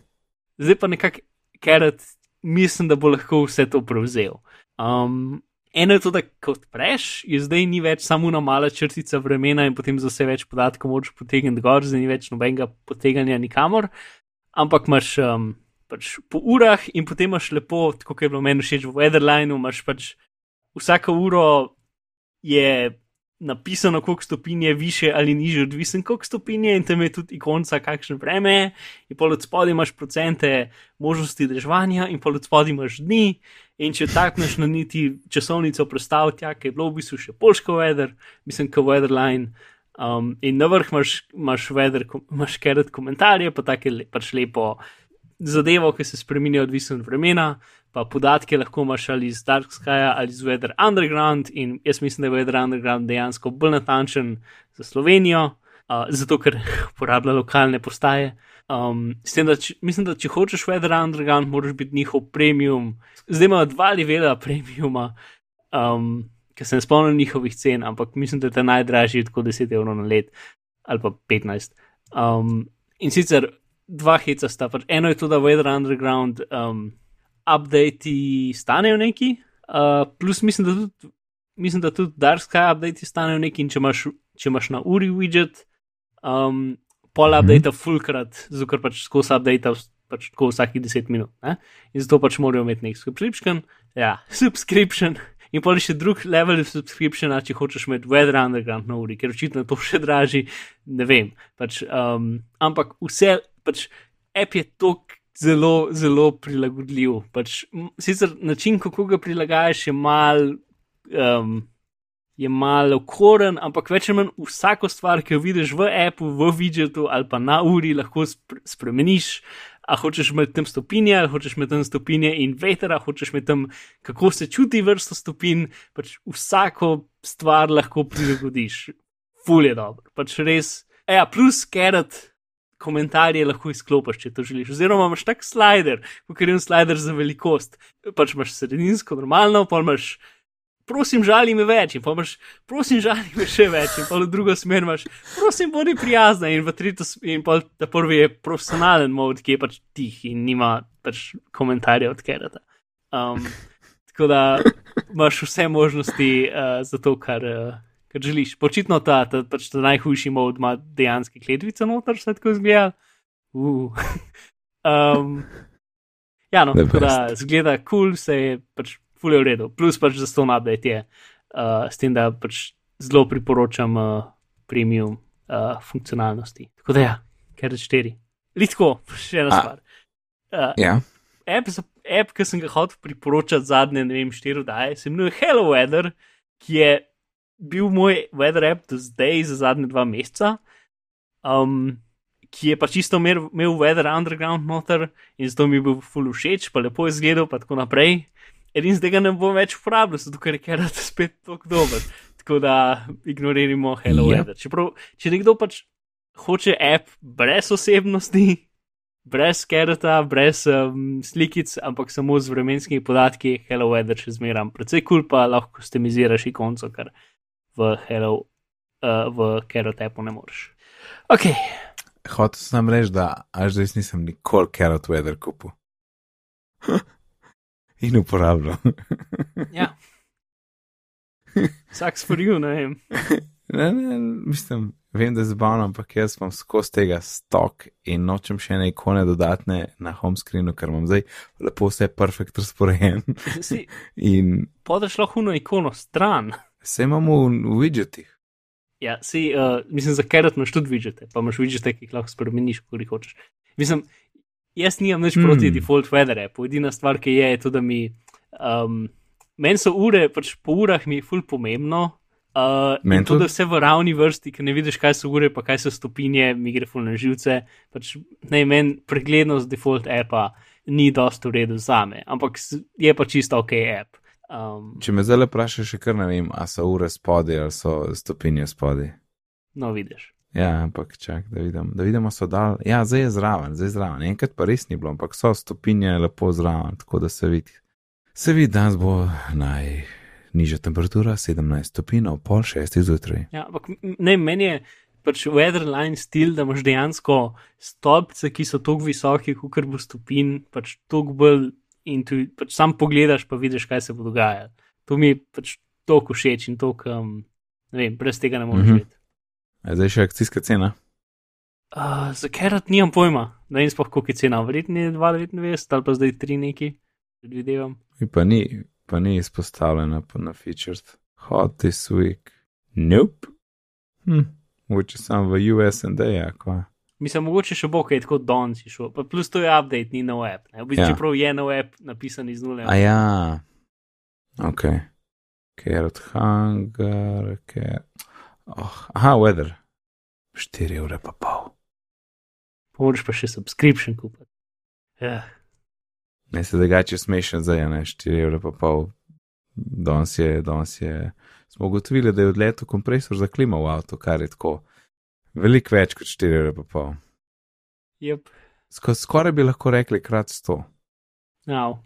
Zdaj pa nekako Carrot, mislim, da bo lahko vse to prevzel. Um, eno je to, da ko odpreš, je zdaj ni več samo una mala črtica vremena in potem za vse več podatkov moraš potegniti gor, zdaj ni več nobenega poteganja nikamor, ampak imaš um, pač po urah in potem imaš lepo, tako kot je bilo meni všeč v Weatherlineu, imaš pač vsako uro je napisano, koliko stopinj je više ali niže, odvisen koliko stopinj je in tam je tudi ikonca, kakšno vreme je, in pol od spodaj imaš procente možnosti deževanja, in pol od spodaj imaš dni. In če takneš na niti časovnico predstavljati, ki je bilo v bistvu še polško weather, mislim, kot weatherline. Um, in na vrh imaš, imaš, weather, imaš kerat komentarje, pa tako le, pač lepo zadevo, ki se spremenja odvisno od vremena, pa podatke lahko imaš ali iz Dark Sky ali iz Weather Underground. In jaz mislim, da je Weather Underground dejansko bolj natančen za Slovenijo, uh, zato ker uporablja lokalne postaje. Um, s tem, da če, mislim, da če hočeš Weather Underground, moraš biti njihov premium. Zdaj imajo dva levela premiuma, um, ker se ne spomnim njihovih cen, ampak mislim, da je ta najdražji tako 10 evrov na let ali pa 15. Um, in sicer dva heca sta. Pač eno je to, da Weather Underground um, updati stanejo neki, uh, plus mislim, da tudi, mislim, da tudi Dark Sky updati stanejo neki, in če imaš, če imaš na uri widget, um, pol updata fulkrat, zato ker pač skozi updata pač tako vsakih 10 minut. Ne? In zato pač morajo imeti nek subscription, ja, subscription. In pa še drug level subscriptiona, če hočeš imeti Weather Underground na uri, ker očitno je to še dražji, ne vem. Pač, um, ampak vse, pač app je tako zelo, zelo prilagodljiv. Pač, sicer način, kako ga prilagajaš, je mal. Um, Je malo koren, ampak več ali manj vsako stvar, ki jo vidiš v appu, v widgetu ali pa na uri, lahko spre spremeniš. A hočeš imeti tam stopinje, ali hočeš imeti tam stopinje in veter, hočeš imeti tam, kako se čuti vrsto stopinj. Pač vsako stvar lahko prilagodiš. Ful je dobro. Pač res. Ja, plus kerat komentarje lahko izklopiš, če to želiš. Oziroma imaš tak slider, kot je en slider za velikost. Pač imaš sredinsko, normalno, pa imaš. Prosim, žali me več, in pa imaš, prosim, žali me še več, in pa v drugo smer imaš, prosim, bodi prijazna, in v tretjo smer, in pa ta prvi je profesionalen mod, ki je pač tih in nima pač komentarjev od Kerata. Um, tako da imaš vse možnosti uh, za to, kar, uh, kar želiš. Počitno ta, ta, pač ta najhujši mod ima dejansko kletvice noter, vse tako izgleda. Uh. um, ja, no, tako da zgleda kul, cool, se je pač fulje v redu. Plus pač za to update je, uh, s tem, da pač zelo priporočam uh, premium uh, funkcionalnosti. Tako da ja, ker 4. Litko, še ena A. stvar. Uh, Ja, app, za- app, ki sem ga hotel priporočati zadnje, ne vem, štiri daje, se imenuje Hello Weather, ki je bil moj weather app do zdaj za zadnje dva meseca, um, ki je pa čisto imel, imel weather underground noter in zato mi je bil full všeč, pa lepo izgledal, pa tako naprej. In zdaj ga ne bom več uporabljal, zato ker je kerat spet tako dober. Tako da ignoriramo Hello Yep. Weather. Čeprav, če nekdo pač hoče app brez osebnosti, brez kerata, brez um, slikic, ampak samo z vremenskimi podatki, Hello Weather še zmeram. Predvsej kul cool, pa lahko customiziraš ikonco, kar v Hello, uh, v Carrot appu ne moreš. Ok, Hotel sem reči, da až zdaj nisem nikoli Carrot Weather kupil. In uporabljal. ja. Sucks for you, ne vem. ne, ne, mislim, vem, da je zabavno, ampak jaz imam skozi tega stok in nočem še ene ikone dodatne na home screenu, ker imam zdaj lepo vse perfekt razporejen. In podaš lahko na ikono stran. Vse imamo v, v widgetih. Ja, si, uh, mislim, za Carrot imaš tudi vidžete, pa imaš vidžete, ki jih lahko spremeniš, jih hočeš. Mislim, jaz nimam nič Hmm. proti default weather appu, edina stvar, ki je, je to, da mi, um, meni so ure, pač po urah mi je ful pomembno. Uh, Meni to, da vse v ravni vrsti, ki ne vidiš, kaj so ure, pa kaj so stopinje, mi gre ful na živce. Pač, ne, meni preglednost default appa ni dosto v redu za me, ampak je pa čisto ok app. Um, Če me zdaj vprašaš, še kar ne vem, a so ure spodaj ali so stopinje spodaj. no, vidiš. Ja, ampak čak, da, vidim, da vidimo, so dal. Ja, zdaj je zraven, zdaj je zraven. Enkrat pa res ni bilo, ampak so stopinje lepo zraven, tako da se vidi. Se vidi, danes bo najnižja temperatura 17 stopinj, pol šestih zjutraj. Ja, ampak ne, meni je pač weatherline stil, da imaš dejansko stolpce, ki so tako visoki, kot bo stopin, pač tako bolj in tu pač sam pogledaš, pa vidiš, kaj se bo dogajalo. To mi je pač toliko všeč in toliko, um, ne vem, brez tega ne moreš Mhm. živeti. A zdaj še akcijska cena. Uh, za kerat nimam pojma, ne vem sploh, koliko je cena, verjetno je 2,99 ali pa zdaj 3 neki, predvidevam. In Pa ni, pa ni izpostavljena na featured. Hot this week. Nope. Hm, mogoče sam v US&A, ja, kva. Mislim, mogoče še bo kaj tako danes šel, pa plus to je update, ni nov app. Ne? V bistvu, Ja. čeprav je nov app napisan iz nule. A ja, ok. Carrot hunger, ker. Oh, aha, weather. 4 ure pa pol. Moraš pa še subscription kupiti. Ja. Ne se drugače smešen zdaj, ne 4 ure pa pol. Danes je, danes je. Smo ugotovili, da je odletel kompresor za klima v avtu, kar je tako. Veliko več kot 4 ure pa pol. Yep. Sko, skoraj bi lahko rekli krat 100. Now.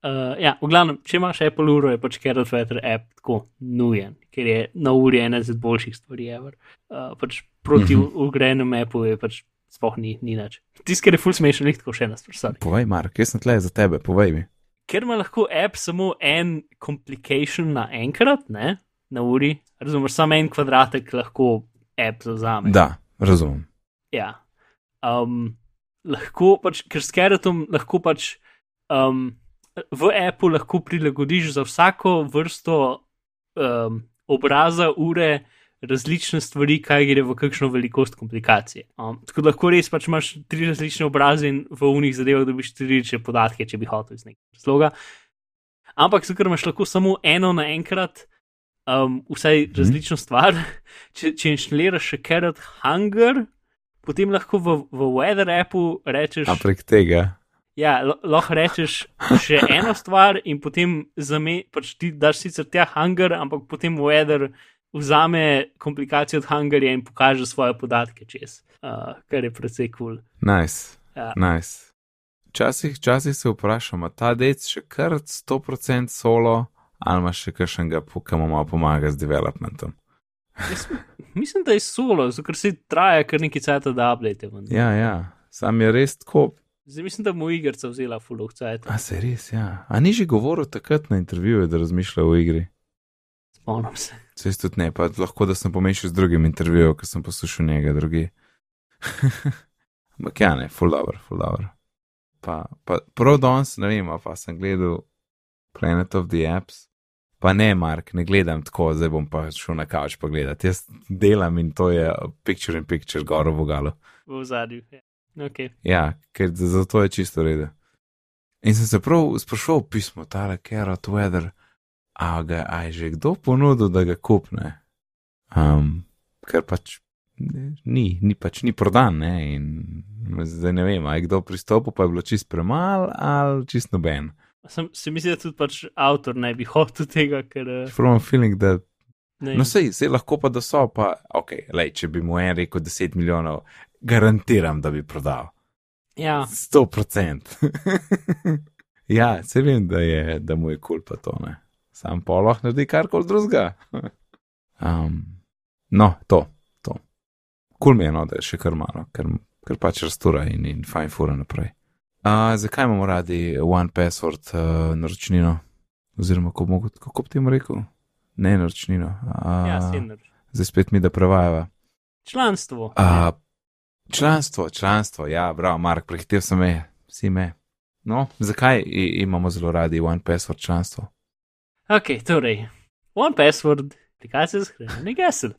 Uh, ja, v glavnem, če imaš Apple uro, je pač Carrot Weather app tako nujen, ker je na uri ena iz boljših stvari. ever. Uh, pač proti uh -huh. ugrejenemu appu je pač sploh ni, ni nič. Tisti, ker je full smešen, je tako še ena stvar. Povej, Mark, jaz sem tle za tebe, povej mi. Ker ima lahko app samo en complication naenkrat, ne, na uri, razumeš, samo en kvadratek lahko app zauzame. Da, razumem. Ja. Um, lahko pač, ker s Keretom lahko pač um, v appu lahko prilagodiš za vsako vrsto um, obraza, ure, različne stvari, kaj gre v kakšno velikost komplikacije. Um, tako da lahko res pač imaš tri različne obraze in v unih zadevah dobiš tri različne podatke, če bi hotel iz nekega razloga. Ampak, ker imaš lahko samo eno naenkrat, um, vsaj Mhm. različno stvar, če, če inštaliraš še Carrot Hunger, potem lahko v, v Weather appu rečeš. A prek tega. Ja, lahko rečeš še eno stvar in potem zame, pač ti daš sicer tja Hunger, ampak potem Weather vzame komplikacijo od Hungerja in pokaže svoje podatke čez, uh, kar je precej kul. Cool. Nice. Ja. Nice. Včasih, včasih se vprašamo, ta dec še kar 100% solo, ali imaš še kakšnega, ki mu malo pomaga z developmentom. Jaz, mislim, da je solo, ker se traja kar neki cajt, da update. ven. Ja, ja, sam je res tako. Zdaj mislim, da mu igrica vzela full cajt. A se res, ja. A ni že govoril takrat na intervjuju, da razmišlja o igri? Spomnim se. Se jaz tudi ne, pa lahko da sem pomešal z drugim intervjujem, ker sem poslušal njega drugi. Ampak ja, ne, full dobro, full dobro. Pa, pa prav danes, ne vem, pa sem gledal Planet of the Apps. Pa ne, Mark, ne gledam tako, zdaj bom pa šel na kavč pogledati. Jaz delam in to je picture in picture gor v vogalu. V zadju. Ja. Okay. Ja, ker za- zato je čisto redo. In sem se prav sprašoval pismo, tale Carrot Weather, a ga a je že kdo ponudil, da ga kupne. Um, ker pač ni, ni pač ni prodan. Ne? In zdaj ne vem, ali je kdo pristopil, pa je bilo čist premal ali čist noben. Sem, se mi zdi, da tudi pač avtor ne bi hotel tega, ker. From feeling, da. Ne, No, sej, sej lahko pa da so, pa ok, lej, če bi mu en rekel 10 milijonov, garantiram, da bi prodal. ja, 100%. ja, se vem, da, je, da mu je kul cool pa to, ne. Sam pa lahko naredi karkoli drugega. um, no, to, to. Kul cool mi je, no, da je še kar malo, ker, ker pač rastura in, in fajn fura naprej. Uh, zakaj imamo radi One Password uh, naročnino? Oziroma, kako, mogo- kako bi temu rekel? Ne naročnino. Uh, ja sinder. zdaj spet mi, da prevajava. Članstvo. Uh, članstvo, članstvo, ja, bravo, Mark, prehitev sem me, vsi me. No, zakaj imamo zelo radi One Password članstvo? Ok, torej, One Password, aplikacija za hranjenje gesel.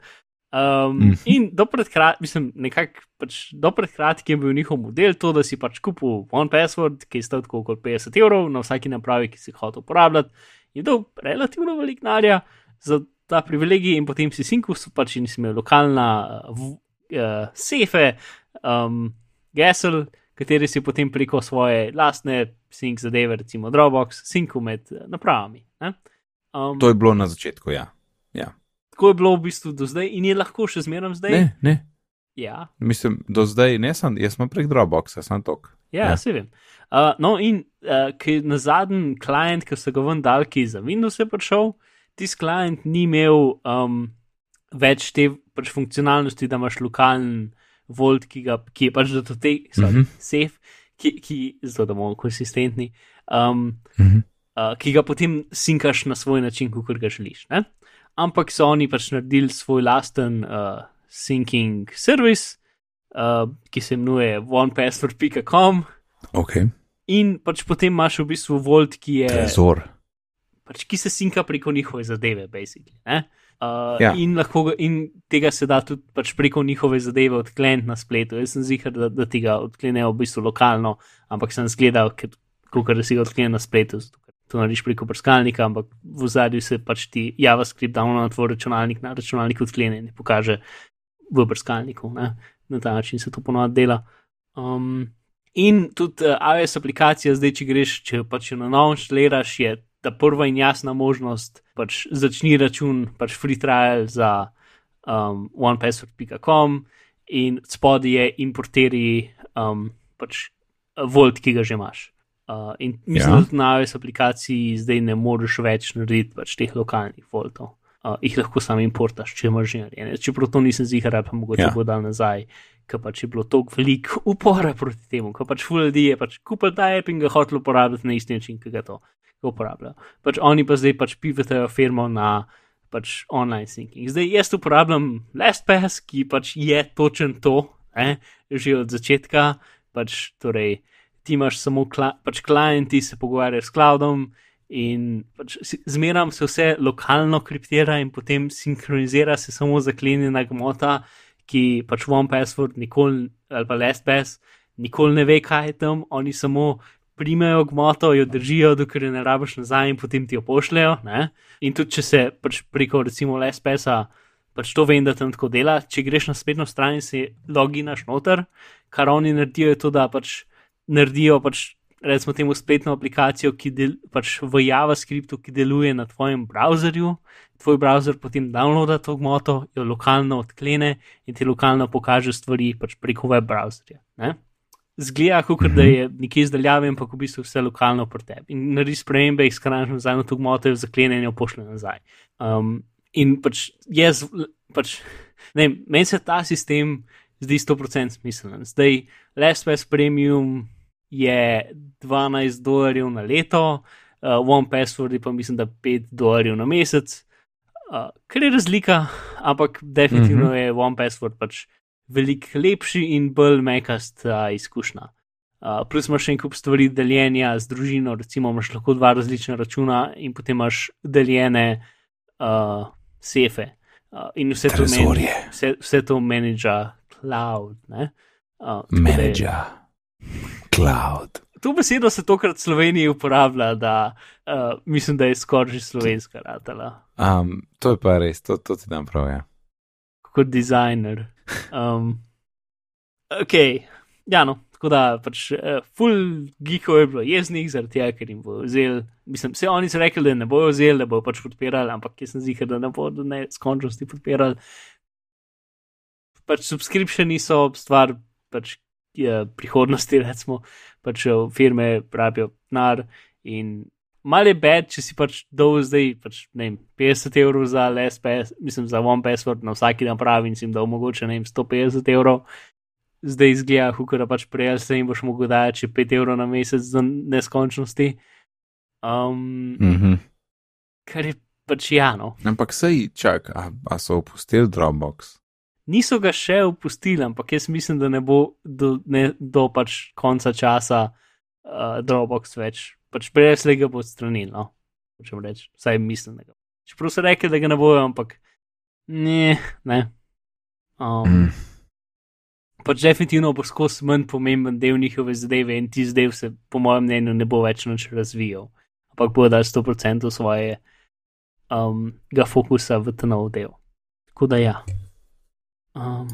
Um, Mhm. in do pred kratkim, nekako pač do pred kratkim je bil njihov model to, da si pač kupil One Password, ki je stal tako okoli 50 evrov na vsaki napravi, ki si hotel uporabljati, in dal relativno velik narja za ta privilegij, in potem si sinkus, pač in si imel lokalna uh, v, uh, sefe, um, gesel, kateri si potem preko svoje lastne sink zadeve, recimo Dropbox, sinku med eh, napravami. Ne? Um, To je bilo na začetku, ja. ja. Tako je bilo v bistvu do zdaj in je lahko še zmeraj zdaj. Ne, ne, Ja, mislim, do zdaj ne sem, jaz sem prek Dropboxa, sem tok. ja, Ja. se vem. Uh, no, in uh, na zadnji klient, ki so ga ven dal, ki za Windows je prišel, tisti klient ni imel um, več te pač funkcionalnosti, da imaš lokalen volt, ki, ga, ki je pač datotek, Mhm. mm -hmm. safe, ki, ki zato da bomo konsistentni. Um, Mhm. uh, ki ga potem sinkaš na svoj način, kot ga želiš. Ne? Ampak so oni pač naredili svoj lasten uh, syncing service, uh, ki se imenuje onepassword.com. Ok, In pač potem imaš v bistvu Volt, ki, je, trezor. pač, ki se sinka preko njihove zadeve, basically. ne. Uh, Ja. in, lahko, in tega se da tudi pač preko njihove zadeve odkleniti na spletu. Jaz sem zihar, da, da tega odklenejo v bistvu lokalno, ampak sem zgledal, kot da si ga odklenil na spletu. zato ker To narediš preko brskalnika, ampak v zadju se pač ti JavaScript da na tvoj računalnik, na računalnik odklene in ti pokaže v brskalniku. Ne? Na ta način se to ponovadi dela. Um, in tudi uh, iOS aplikacija, zdaj, če greš, če pač jo na novo inštaliraš, je ta prva in jasna možnost, pač začni račun, pač free trial za um, onepassword.com in spodaj je importeri um, pač volt, ki ga že imaš. Uh, in mislim, Ja. da na iOS aplikaciji zdaj ne moreš več narediti pač teh lokalnih voltov. Uh, jih lahko sam importaš, če imaš že narejene. Čeprav to nisem zihar, pa mogoče Ja. bo dal nazaj, ker pač je bilo toliko veliko upora proti temu, ker pač full ljudi je pač kupil ta app in ga hotel uporabljati na isti način, ki ga to uporabljajo. Pač oni pa zdaj pač pivotajo firmo na pač online syncing. Zdaj jaz uporabljam LastPass, ki pač je točen to, eh, že od začetka, pač torej ti imaš samo kla, pač klienti, se pogovarjaš s cloudom in pač zmeram se vse lokalno kriptira in potem sinhronizira se samo zaklenjena gmota, ki pač OnePassword nikoli ali pa LastPass nikoli ne ve, kaj je tam, oni samo primejo gmoto, jo držijo, dokler jo ne rabiš nazaj in potem ti jo pošljajo. In tudi če se pač preko recimo LastPassa, pač to vem, da tam tako dela, če greš na spletno stran si loginaš noter, kar oni naredijo, je to, da pač naredijo pač recimo temu spletno aplikacijo, ki del, pač v JavaScriptu, ki deluje na tvojem browserju. Tvoj browser potem downloada to gmoto, jo lokalno odklene in ti lokalno pokaže stvari pač preko web browserja. Ne? Zgleda, kot da je nekje izdaljave, ampak v bistvu vse lokalno pri tebi. In naredi spremembe, jih skrajno nazaj na to gmoto, jo zaklene in jo pošle nazaj. Um, in pač jaz, pač, ne vem, meni se ta sistem zdi 100% smiseln. Zdaj, LastPass Premium je 12 dolarjev na leto, uh, OnePassword je pa mislim, da 5 dolarjev na mesec. Uh, kar je razlika, ampak definitivno mm -hmm. je OnePassword pač veliko lepši in bolj mekast uh, izkušnja. Uh, plus imaš še en kup stvari deljenja z družino, recimo imaš lahko dva različna računa in potem imaš deljene uh, sefe. Uh, in vse to, meni, vse, vse to menedža cloud. ne. Uh, da je- Manager. Cloud. To besedo se tokrat v Sloveniji uporablja, da uh, mislim, da je skoraj že slovenska ratala. Um, to je pa res, to, to ti dam prav. Ja. kot dizajner. Um, ok, ja, no, tako da pač uh, full geekov je bilo jeznih zaradi tega, ker jim bo vzel. Mislim, vse oni so rekli, da ne bojo vzeli, da bojo pač podpirali, ampak jaz sem zihar, da ne bodo ne skončnosti podpirali. Pač subskripcioni so stvar pač, je, prihodnosti, recimo, pač eh, firme rabijo denar in malo je bed, če si pač dol zdaj, pač, ne vem, 50 evrov za LSPS, mislim, za one password na vsaki dan pravi in si jim da omogoče, ne vem, 150 evrov. Zdaj izgleda, hukar pač prejel se jim boš mogel dati 5 evrov na mesec za neskončnosti. Um, Mm -hmm. kar je pač jano. Ampak sej, čak, a, a so opustili Dropbox? Niso ga še opustili, ampak jaz mislim, da ne bo do, ne, do pač konca časa uh, Dropbox več. Pač brez tega bo odstranil, no, če reč, vsaj mislim, da ga. Čeprav so rekli, da ga ne bojo, ampak ne, ne. Um, Mm. pač definitivno bo skozi manj pomemben del njihove zadeve in ti zdaj se, po mojem mnenju, ne bo več noč razvijal, ampak bo dal 100% svoje um, ga fokusa v ta nov del. Tako da ja. Um,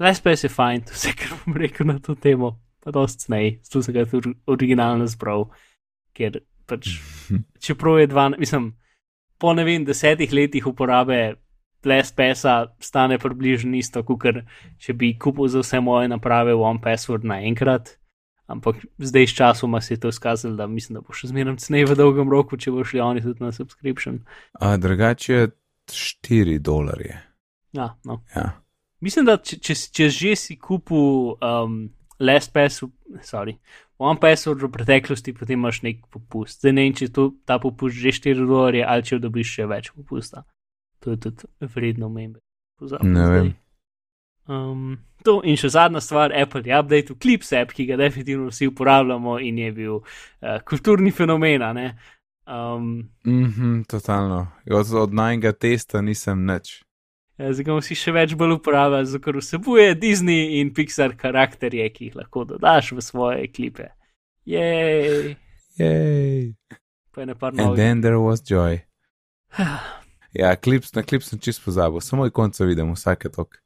LSPS je fajn, to vse, kar bom rekel na to temo, pa dost snej, zato sem ga tudi originalno zbral, ker pač, čeprav je dva, mislim, po ne vem, desetih letih uporabe LSPS-a stane približno isto, kot če bi kupil za vse moje naprave One Password naenkrat. Ampak zdaj s časoma se je to izkazalo, da mislim, da bo še zmeraj ceneje v dolgem roku, če bo šli oni tudi na subscription. A drugače je 4 dolarje. Ja, no. Ja. Mislim, da če, če, če že si kupil um, LastPass, sorry, One Password v preteklosti, potem imaš nek popust. Zdaj ne vem, če je to, ta popust že 4 dolarje ali če dobiš še več popusta. To je tudi vredno omembe. Ne vem. Um, to in še zadnja stvar, Apple je update v Clips app, ki ga definitivno vsi uporabljamo in je bil uh, kulturni fenomen. Um, Mhm, totalno. Od, od najnega testa nisem nič. Ja, Zdaj ga vsi še več bolj uporabljali, zato ker vsebuje Disney in Pixar karakterje, ki jih lahko dodaš v svoje klipe. Jej, Jej. pa je ne par And novih. then there was joy. Ja, klips, na klip sem čist pozabil, samo je konca vidim vsake tok.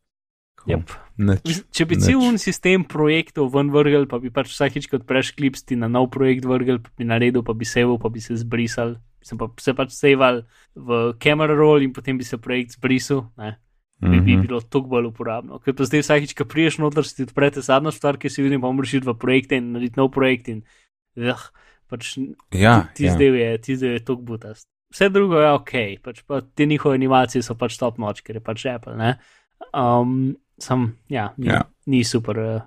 Yep. Mislim, Če bi nič. cel un sistem projektov ven vrgel, pa bi pač vsakič, ko odpreš klips, ti na nov projekt vrgel, pa bi naredil, pa bi seval, pa bi se zbrisal. Sem pa se pač seval v camera roll in potem bi se projekt zbrisal. Ne? bi, bi Mhm. bilo toliko bolj uporabno. Ker pa zdaj vsakič, ko priješ noter, si ti odprete zadnjo stvar, ki si vidim, pa moraš iti v projekte in narediti nov projekt. In, eh, pač Ja, ti ja. zdaj je, ti zdaj je toliko butast. Vse drugo je ok, pač pa te njihove animacije so pač top noč, ker je pač Apple. Ne? Um, sam, ja, ni, Ja. ni super, uh,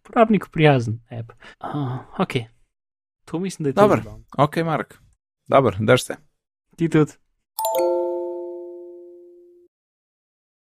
uporabniku prijazen app. Uh, ok, to mislim, da je to. Dobro. Ok, Mark. Dobro, drž se. Ti tudi.